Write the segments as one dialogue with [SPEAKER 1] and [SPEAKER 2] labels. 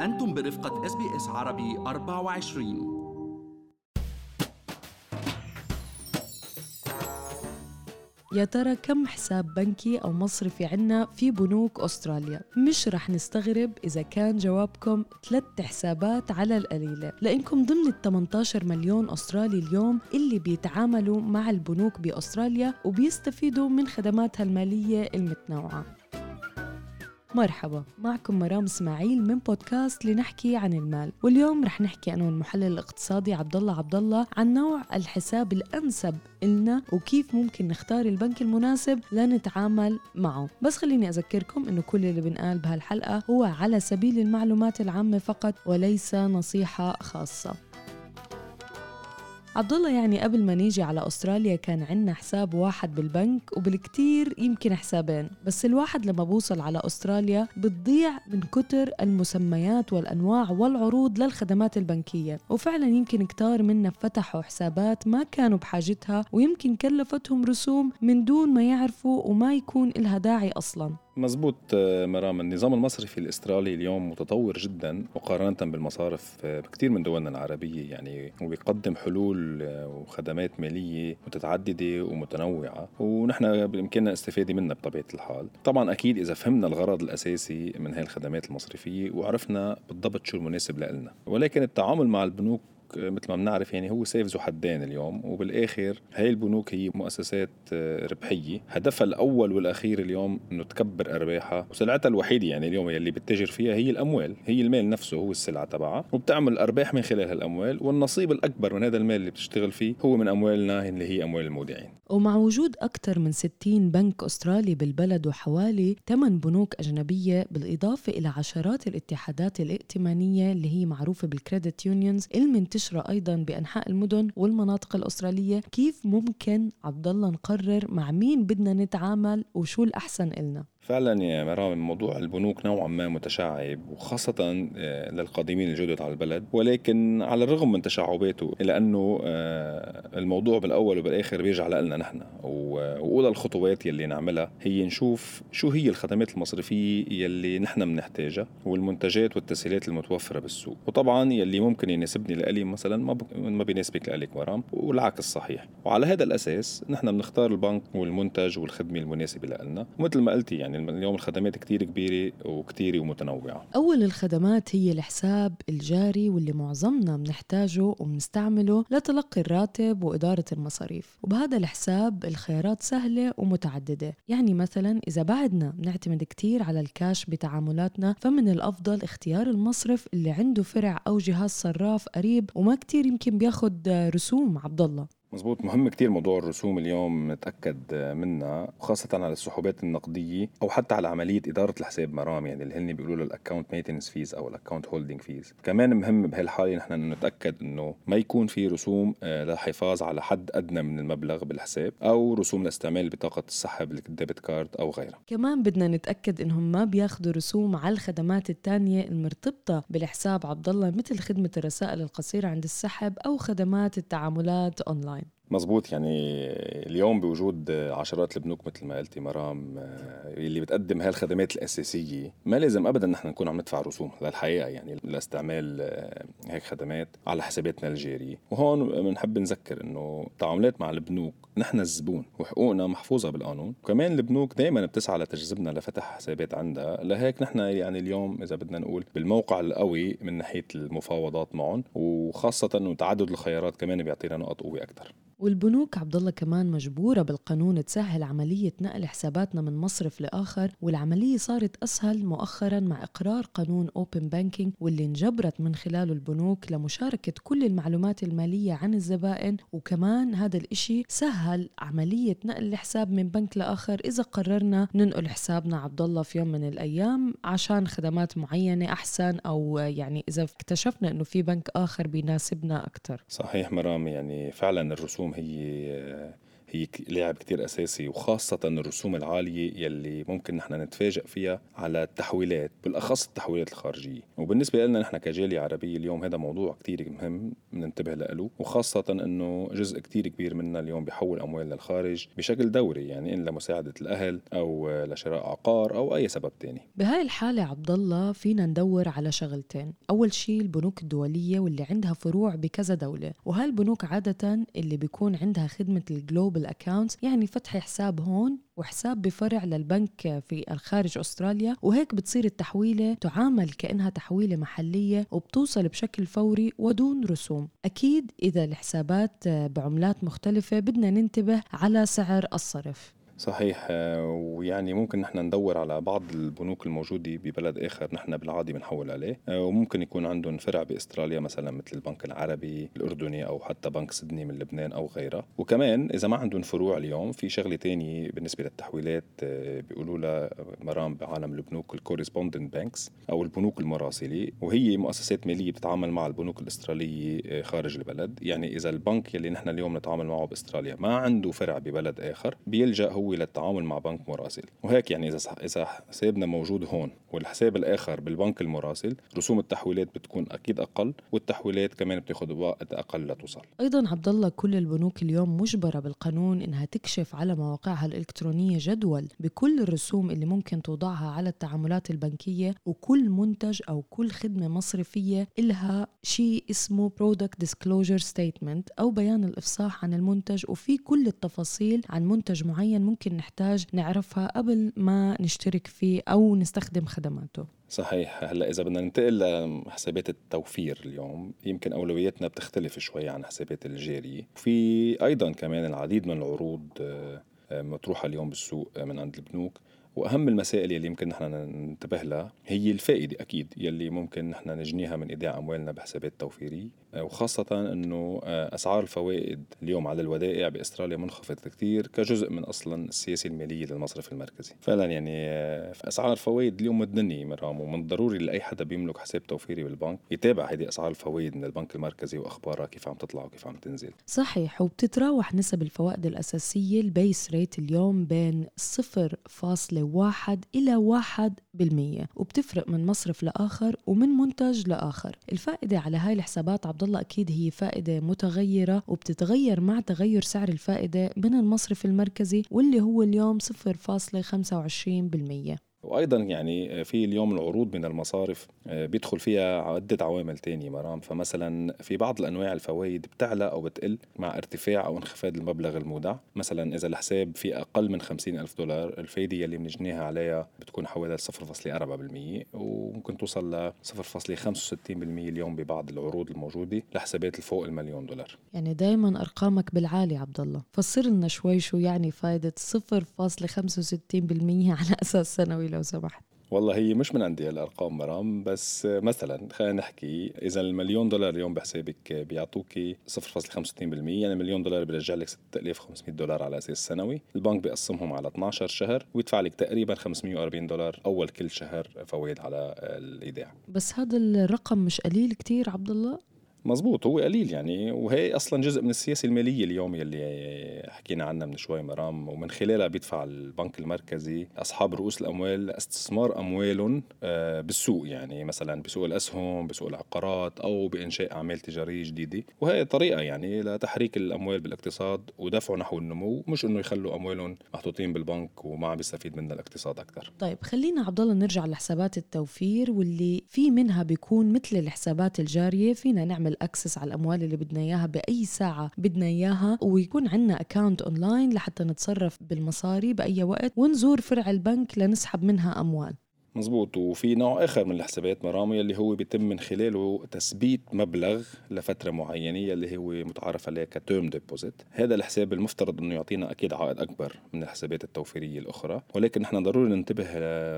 [SPEAKER 1] أنتم برفقة SBS عربي 24
[SPEAKER 2] يا ترى كم حساب بنكي أو مصرفي عنا في بنوك أستراليا؟ مش رح نستغرب إذا كان جوابكم ثلاث حسابات على القليلة لأنكم ضمن ال 18 مليون أسترالي اليوم اللي بيتعاملوا مع البنوك بأستراليا وبيستفيدوا من خدماتها المالية المتنوعة. مرحبا معكم مرام إسماعيل من بودكاست لنحكي عن المال. واليوم رح نحكي أنا والمحلل الاقتصادي عبد الله عبد الله عن نوع الحساب الأنسب لنا وكيف ممكن نختار البنك المناسب لنتعامل معه. بس خليني أذكركم إنه كل اللي بنقال بهالحلقة هو على سبيل المعلومات العامة فقط وليس نصيحة خاصة. عبد الله يعني قبل ما نيجي على أستراليا كان عندنا حساب واحد بالبنك وبالكتير يمكن حسابين بس الواحد لما بوصل على أستراليا بتضيع من كتر المسميات والأنواع والعروض للخدمات البنكية. وفعلا يمكن كتار منا فتحوا حسابات ما كانوا بحاجتها ويمكن كلفتهم رسوم من دون ما يعرفوا وما يكون لها داعي أصلا.
[SPEAKER 3] مزبوط آه، مرام النظام المصرفي الإسترالي اليوم متطور جدا مقارنة بالمصارف آه، بكثير من دولنا العربية يعني وبيقدم حلول آه، وخدمات مالية متعددة ومتنوعة ونحن بإمكاننا الاستفادة منها بطبيعة الحال. طبعا أكيد إذا فهمنا الغرض الأساسي من هاي الخدمات المصرفية وعرفنا بالضبط شو المناسب لنا ولكن التعامل مع البنوك مثل ما بنعرف يعني هو سيف ذو حدين اليوم وبالآخر هاي البنوك هي مؤسسات آه، ربحية. هدفها الأول والأخير اليوم إنه تكبر أرباحها وسلعتها الوحيدة يعني اليوم اللي بتتجر فيها هي الأموال هي المال نفسه هو السلعة تبعها وبتعمل أرباح من خلال هالاموال والنصيب الأكبر من هذا المال اللي بتشتغل فيه هو من أموالنا اللي هي أموال المودعين.
[SPEAKER 2] ومع وجود أكثر من 60 بنك أسترالي بالبلد وحوالي 8 بنوك أجنبية بالإضافة إلى عشرات الاتحادات الائتمانية اللي هي معروفة بالكريدت يونيونز المنتشرة أيضا بأنحاء المدن والمناطق الأسترالية كيف ممكن عبد الله نقرر مع مين بدنا نتعامل وشو الأحسن إلنا؟
[SPEAKER 3] فعلا يا مرام موضوع البنوك نوعا ما متشعب وخاصة آه، للقادمين الجدد على البلد. ولكن على الرغم من تشعباته إلا أنه آه، الموضوع بالأول وبالآخر بيرجع لنا نحن. وأولى الخطوات يلي نعملها هي نشوف شو هي الخدمات المصرفية يلي نحن بنحتاجها والمنتجات والتسهيلات المتوفرة بالسوق. وطبعا يلي ممكن يناسبني لإلي مثلا ما ما بيناسبك لإلك مرام والعكس صحيح وعلى هذا الأساس نحن بنختار البنك والمنتج والخدمة المناسبة لنا ومثل ما قلتي يعني يعني اليوم الخدمات كتير كبيرة وكتيرة ومتنوعة.
[SPEAKER 2] أول الخدمات هي الحساب الجاري واللي معظمنا بنحتاجه وبنستعمله لتلقي الراتب وإدارة المصاريف. وبهذا الحساب الخيارات سهلة ومتعددة. يعني مثلا إذا بعدنا بنعتمد كتير على الكاش بتعاملاتنا فمن الأفضل اختيار المصرف اللي عنده فرع أو جهاز صراف قريب وما كتير يمكن بياخد رسوم عبد الله.
[SPEAKER 3] مزبوط مهم كتير موضوع الرسوم اليوم نتأكد منها وخاصة على السحوبات النقدية أو حتى على عملية إدارة الحساب مرام يعني اللي هن بيقولوا له ال account maintenance fees أو ال account holding fees كمان مهم بهالحالة نحن نتأكد إنه ما يكون في رسوم آه، للحفاظ على حد أدنى من المبلغ بالحساب أو رسوم لاستعمال بطاقة السحب ال debit card أو غيرها.
[SPEAKER 2] كمان بدنا نتأكد إنهم ما بياخذوا رسوم على الخدمات الثانية المرتبطة بالحساب عبد الله مثل خدمة الرسائل القصيرة عند السحب أو خدمات التعاملات أونلاين
[SPEAKER 3] مزبوط يعني اليوم بوجود عشرات البنوك مثل ما قلتي مرام آه، اللي بتقدم هالخدمات الأساسية. ما لازم ابدا نحن نكون عم ندفع رسوم للحقيقه يعني لاستعمال آه، هيك خدمات على حساباتنا الجارية. وهون بنحب نذكر إنه التعاملات مع البنوك نحن الزبون وحقوقنا محفوظة بالقانون. وكمان البنوك دائما بتسعى لتجذبنا لفتح حسابات عندها. لهيك نحن يعني اليوم إذا بدنا نقول بالموقع القوي من ناحية المفاوضات معهم وخاصة إنه تعدد الخيارات كمان بيعطينا نقط قوة أكثر
[SPEAKER 2] والبنوك عبد الله كمان مجبورة بالقانون تسهل عملية نقل حساباتنا من مصرف لآخر والعملية صارت أسهل مؤخرا مع إقرار قانون open banking واللي انجبرت من خلاله البنوك لمشاركة كل المعلومات المالية عن الزبائن. وكمان هذا الإشي سهل عملية نقل الحساب من بنك لآخر إذا قررنا ننقل حسابنا عبد الله في يوم من الأيام عشان خدمات معينة أحسن أو يعني إذا اكتشفنا إنه في بنك آخر بيناسبنا أكثر
[SPEAKER 3] صحيح مرام يعني فعلا الرسوم هي هي لاعب كتير أساسي وخاصة الرسوم العالية يلي ممكن نحن نتفاجئ فيها على التحويلات بالأخص التحويلات الخارجية. وبالنسبة لنا نحن كجالية عربية اليوم هذا موضوع كتير مهم ننتبه له وخاصة أنه جزء كتير كبير منا اليوم بيحول أموال للخارج بشكل دوري يعني إن لمساعدة الأهل أو لشراء عقار أو أي سبب تاني.
[SPEAKER 2] بهاي الحالة عبد الله فينا ندور على شغلتين. أول شيء البنوك الدولية واللي عندها فروع بكذا دولة وهاي البنوك عادة اللي بيكون عندها خدمة ال global accounts يعني فتح حساب هون وحساب بفرع للبنك في الخارج أستراليا. وهيك بتصير التحويلة تعامل كأنها تحويلة محلية وبتوصل بشكل فوري ودون رسوم. أكيد إذا الحسابات بعملات مختلفة بدنا ننتبه على سعر الصرف.
[SPEAKER 3] صحيح. آه، ويعني ممكن نحن ندور على بعض البنوك الموجودة ببلد آخر نحن بالعادة بنحول عليه. آه، وممكن يكون عندهم فرع بإستراليا مثلا مثل البنك العربي الأردني أو حتى بنك سيدني من لبنان أو غيرها. وكمان إذا ما عندهم فروع اليوم في شغلة تانية بالنسبة للتحويلات آه، بيقولوا لها مرام بعالم البنوك ال correspondent banks أو البنوك المراسلة. وهي مؤسسات مالية بتتعامل مع البنوك الأسترالية خارج البلد. يعني إذا البنك يلي نحن اليوم نتعامل معه بأستراليا ما عنده فرع ببلد آخر بيلجأ هو هو للتعامل مع بنك مراسل. وهيك يعني إذا إذا حسابنا موجود هون والحساب الآخر بالبنك المراسل رسوم التحويلات بتكون أكيد أقل والتحويلات كمان بتاخذ وقت أقل لتوصل.
[SPEAKER 2] أيضا عبد الله كل البنوك اليوم مجبرة بالقانون إنها تكشف على مواقعها الإلكترونية جدول بكل الرسوم اللي ممكن توضعها على التعاملات البنكية وكل منتج أو كل خدمة مصرفية إلها شيء اسمه Product Disclosure Statement أو بيان الإفصاح عن المنتج وفي كل التفاصيل عن منتج معين ممكن نحتاج نعرفها قبل ما نشترك فيه أو نستخدم خدماته.
[SPEAKER 3] صحيح. هلأ إذا بدنا ننتقل لحسابات التوفير اليوم يمكن أولوياتنا بتختلف شوي عن حسابات الجاريه في أيضا كمان العديد من العروض آه، مطروحة اليوم بالسوق من عند البنوك. وأهم المسائل يلي يمكن نحن ننتبه لها هي الفائدة أكيد يلي ممكن نحن نجنيها من إيداع أموالنا بحسابات توفيرية وخاصة أنه آه، أسعار الفوائد اليوم على الودائع بأستراليا منخفضة كثير كجزء من أصلا السياسة المالية للمصرف المركزي. فعلا يعني آه، في أسعار فوائد اليوم متدنية مرام ومن الضروري لأي حدا بيملك حساب توفيري بالبنك يتابع هذه أسعار الفوائد من البنك المركزي وأخبارها كيف عم تطلع وكيف عم تنزل.
[SPEAKER 2] صحيح وبتتراوح نسب الفوائد الأساسية ال base rate اليوم بين 0.1 إلى 1 بالمية وبتفرق من مصرف لآخر ومن منتج لآخر. الفائدة على هاي الحسابات عبد الله أكيد هي فائدة متغيرة وبتتغير مع تغير سعر الفائدة من المصرف المركزي واللي هو اليوم 0.25%
[SPEAKER 3] وأيضا يعني في اليوم العروض من المصارف آه، بيدخل فيها عدة عوامل تانية مرام. فمثلا في بعض الأنواع الفوائد بتعلى أو بتقل مع ارتفاع أو انخفاض المبلغ المودع. مثلا إذا الحساب في أقل من 50 ألف دولار الفايدة يلي بنجنيها عليها بتكون حوالي 0.4% وممكن توصل ل 0.65% اليوم ببعض العروض الموجودة لحسابات الفوق المليون دولار.
[SPEAKER 2] يعني دائما أرقامك بالعالي عبد الله. فسر لنا شوي شو يعني فائده 0.65% على أساس سنوي لو سمحت.
[SPEAKER 3] والله هي مش من عندي الأرقام مرام بس مثلا خلينا نحكي إذا المليون دولار اليوم بحسابك بيعطوك 0.65% يعني مليون دولار بيرجع لك 6500 دولار على أساس سنوي. البنك بيقسمهم على 12 شهر ويدفع لك تقريبا 540 دولار أول كل شهر فوائد على الإيداع.
[SPEAKER 2] بس هذا الرقم مش قليل كتير عبد الله؟
[SPEAKER 3] مزبوط هو قليل يعني وهي أصلا جزء من السياسة المالية اليوم يلي حكينا عنها من شوي مرام ومن خلالها بيدفع البنك المركزي أصحاب رؤوس الأموال لاستثمار أموالهم آه، بالسوق يعني مثلا بسوق الأسهم بسوق العقارات أو بإنشاء أعمال تجارية جديدة. وهي طريقة يعني لتحريك الأموال بالاقتصاد ودفعه نحو النمو مش إنه يخلوا أموالهم محطوطين بالبنك وما عم بيستفيد منها الاقتصاد أكثر
[SPEAKER 2] طيب خلينا عبد الله نرجع لحسابات التوفير واللي في منها بيكون مثل الحسابات الجارية فينا نعمل ال access على الأموال اللي بدنا إياها بأي ساعة بدنا إياها ويكون عندنا account online لحتى نتصرف بالمصاري بأي وقت ونزور فرع البنك لنسحب منها أموال.
[SPEAKER 3] مزبوط وفي نوع آخر من الحسابات مرام يلي هو بيتم من خلاله تثبيت مبلغ لفترة معينة اللي هو متعارف عليه ك term deposit هذا الحساب المفترض إنه يعطينا أكيد عائد أكبر من الحسابات التوفيرية الأخرى. ولكن نحن ضروري ننتبه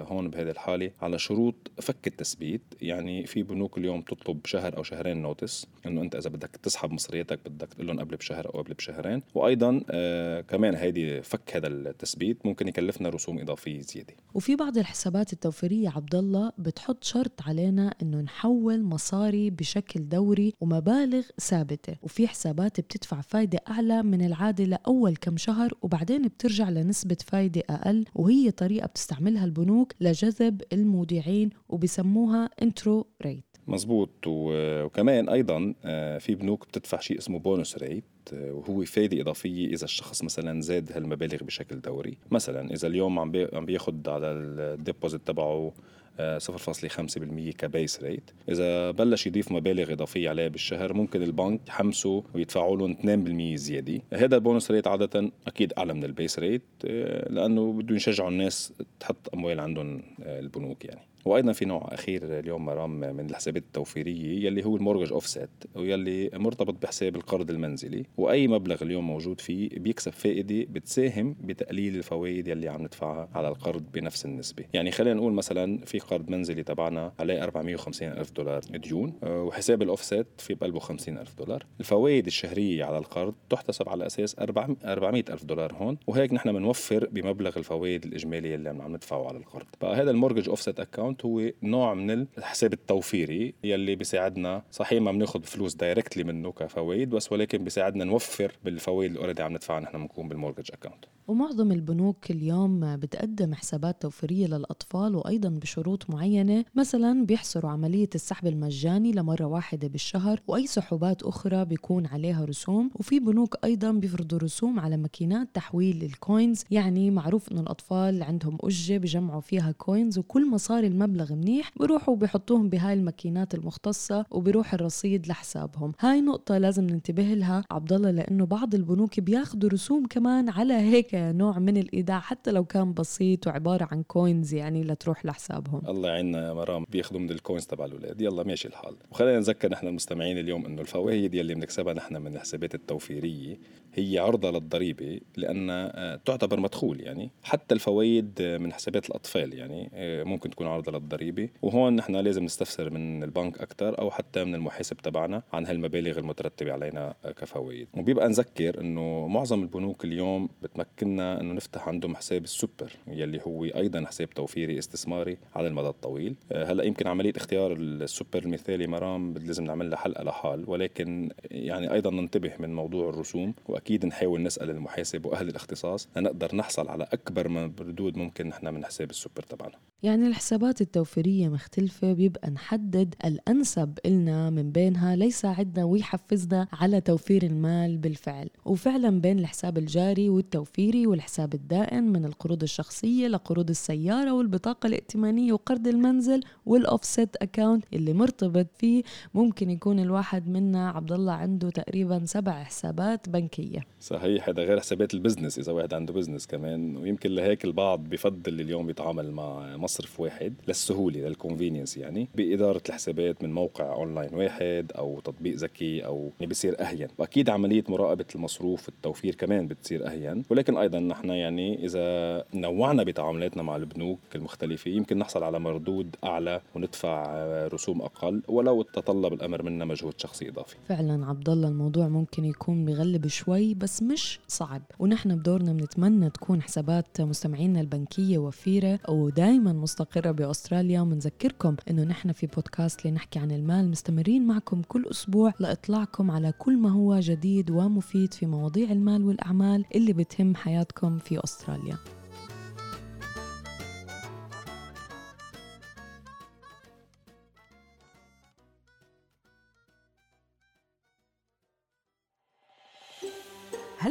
[SPEAKER 3] هون بهذه الحالة على شروط فك التثبيت. يعني في بنوك اليوم تطلب شهر أو شهرين notice إنه أنت إذا بدك تسحب مصرياتك بدك تقول لهم قبل بشهر أو قبل بشهرين. وأيضا آه كمان هيدي فك هذا التثبيت ممكن يكلفنا رسوم إضافية زيادة.
[SPEAKER 2] وفي بعض الحسابات التوفيرية التوفيرية عبد الله بتحط شرط علينا إنه نحول مصاري بشكل دوري ومبالغ ثابتة. وفي حسابات بتدفع فايدة أعلى من العادة لأول كم شهر وبعدين بترجع لنسبة فايدة أقل. وهي طريقة بتستعملها البنوك لجذب المودعين وبسموها intro rate
[SPEAKER 3] مزبوط. وكمان أيضا آه، في بنوك بتدفع شيء اسمه bonus rate وهو فايدة إضافية إذا الشخص مثلا زاد هالمبالغ بشكل دوري. مثلا إذا اليوم عم بياخد على ال deposit تبعه 0.5% ك base rate. إذا بلش يضيف مبالغ إضافية عليه بالشهر ممكن البنك يحمسوا ويدفعوا لهم 2% زيادة. هذا ال bonus rate عادة أكيد أعلى من ال base rate آه، لأنه بدهم يشجعوا الناس تحط أموال عندهم البنوك يعني. وأيضا في نوع أخير اليوم مرام من الحسابات التوفيرية يلي هو ال mortgage offset ويلي مرتبط بحساب القرض المنزلي. وأي مبلغ اليوم موجود فيه بيكسب فائدة بتساهم بتقليل الفوائد يلي عم ندفعها على القرض بنفس النسبة. يعني خلينا نقول مثلا في قرض منزلي تبعنا عليه 450 ألف دولار ديون وحساب الاوفست في بقلبه 50 ألف دولار. الفوائد الشهرية على القرض تحتسب على أساس 400 ألف دولار هون وهيك نحن بنوفر بمبلغ الفوائد الاجمالي اللي عم ندفعه على القرض. بقى هذا ال mortgage offset account account هو نوع من الحساب التوفيري يلي بيساعدنا صحيح ما بناخذ فلوس directly منه كفوائد بس ولكن بيساعدنا نوفر بالفوائد اللي already عم ندفعها نحن بنكون بال mortgage account
[SPEAKER 2] ومعظم البنوك اليوم بتقدم حسابات توفيرية للأطفال وأيضا بشروط معينة مثلا بيحصروا عملية السحب المجاني لمرة واحدة بالشهر وأي سحوبات أخرى بيكون عليها رسوم وفي بنوك أيضا بيفرضوا رسوم على ماكينات تحويل ال coins يعني معروف أنه الأطفال عندهم أجة بجمعوا فيها coins وكل ما صار المبلغ منيح بيروحوا بيحطوهم بهاي الماكينات المختصة وبيروح الرصيد لحسابهم. هاي نقطة لازم ننتبه لها عبد الله لأنه بعض البنوك بياخذوا رسوم كمان على هيك نوع من الإيداع حتى لو كان بسيط وعبارة عن coins يعني لتروح لحسابهم.
[SPEAKER 3] الله يعيننا يا مرام بياخذوا من ال coins تبع الأولاد. يلا ماشي الحال. وخلينا نذكر نحن المستمعين اليوم إنه الفوائد يلي بنكسبها نحن من الحسابات التوفيرية هي عرضة للضريبة لأنها آه، تعتبر مدخول يعني. حتى الفوائد من حسابات الأطفال يعني آه، ممكن تكون عرضة للضريبة. وهون نحن لازم نستفسر من البنك أكثر أو حتى من المحاسب تبعنا عن هالمبالغ المترتبة علينا كفوائد. وبيبقى نذكر أنه معظم البنوك اليوم بتمكننا أنه نفتح عندهم حساب السوبر يلي هو أيضا حساب توفيري استثماري على المدى الطويل. آه، هلأ يمكن عملية اختيار السوبر المثالي مرام لازم نعمل لها حلقة لحال ولكن يعني أيضا ننتبه من موضوع الرسوم وأكيد أكيد نحاول نسأل المحاسب وأهل الاختصاص لنقدر نحصل على أكبر من ردود ممكن نحن من حساب السوبر تبعنا.
[SPEAKER 2] يعني الحسابات التوفيرية مختلفة بيبقى نحدد الأنسب إلنا من بينها ليساعدنا ويحفزنا على توفير المال بالفعل. وفعلا بين الحساب الجاري والتوفيري والحساب الدائن من القروض الشخصية لقروض السيارة والبطاقة الائتمانية وقرض المنزل والأوفست أكاونت اللي مرتبط فيه. ممكن يكون الواحد منا عبد الله عنده تقريبا سبع حسابات بنكية.
[SPEAKER 3] صحيح هذا غير حسابات ال business إذا واحد عنده business كمان. ويمكن لهيك البعض بفضل اليوم يتعامل مع مصرف واحد للسهولة لل convenience يعني بإدارة الحسابات من موقع اونلاين واحد أو تطبيق ذكي أو يعني بصير أهين. وأكيد عملية مراقبة المصروف والتوفير كمان بتصير أهين. ولكن أيضا نحن يعني إذا نوعنا بتعاملاتنا مع البنوك المختلفة يمكن نحصل على مردود أعلى وندفع رسوم أقل ولو تطلب الأمر منا مجهود شخصي إضافي.
[SPEAKER 2] فعلا عبد الله الموضوع ممكن يكون بغلب شوي بس مش صعب. ونحن بدورنا بنتمنى تكون حسابات مستمعينا البنكية وفيرة ودائما مستقرة بأستراليا. ومنذكركم أنه نحن في بودكاست لنحكي عن المال. مستمرين معكم كل أسبوع لإطلاعكم على كل ما هو جديد ومفيد في مواضيع المال والأعمال اللي بتهم حياتكم في أستراليا.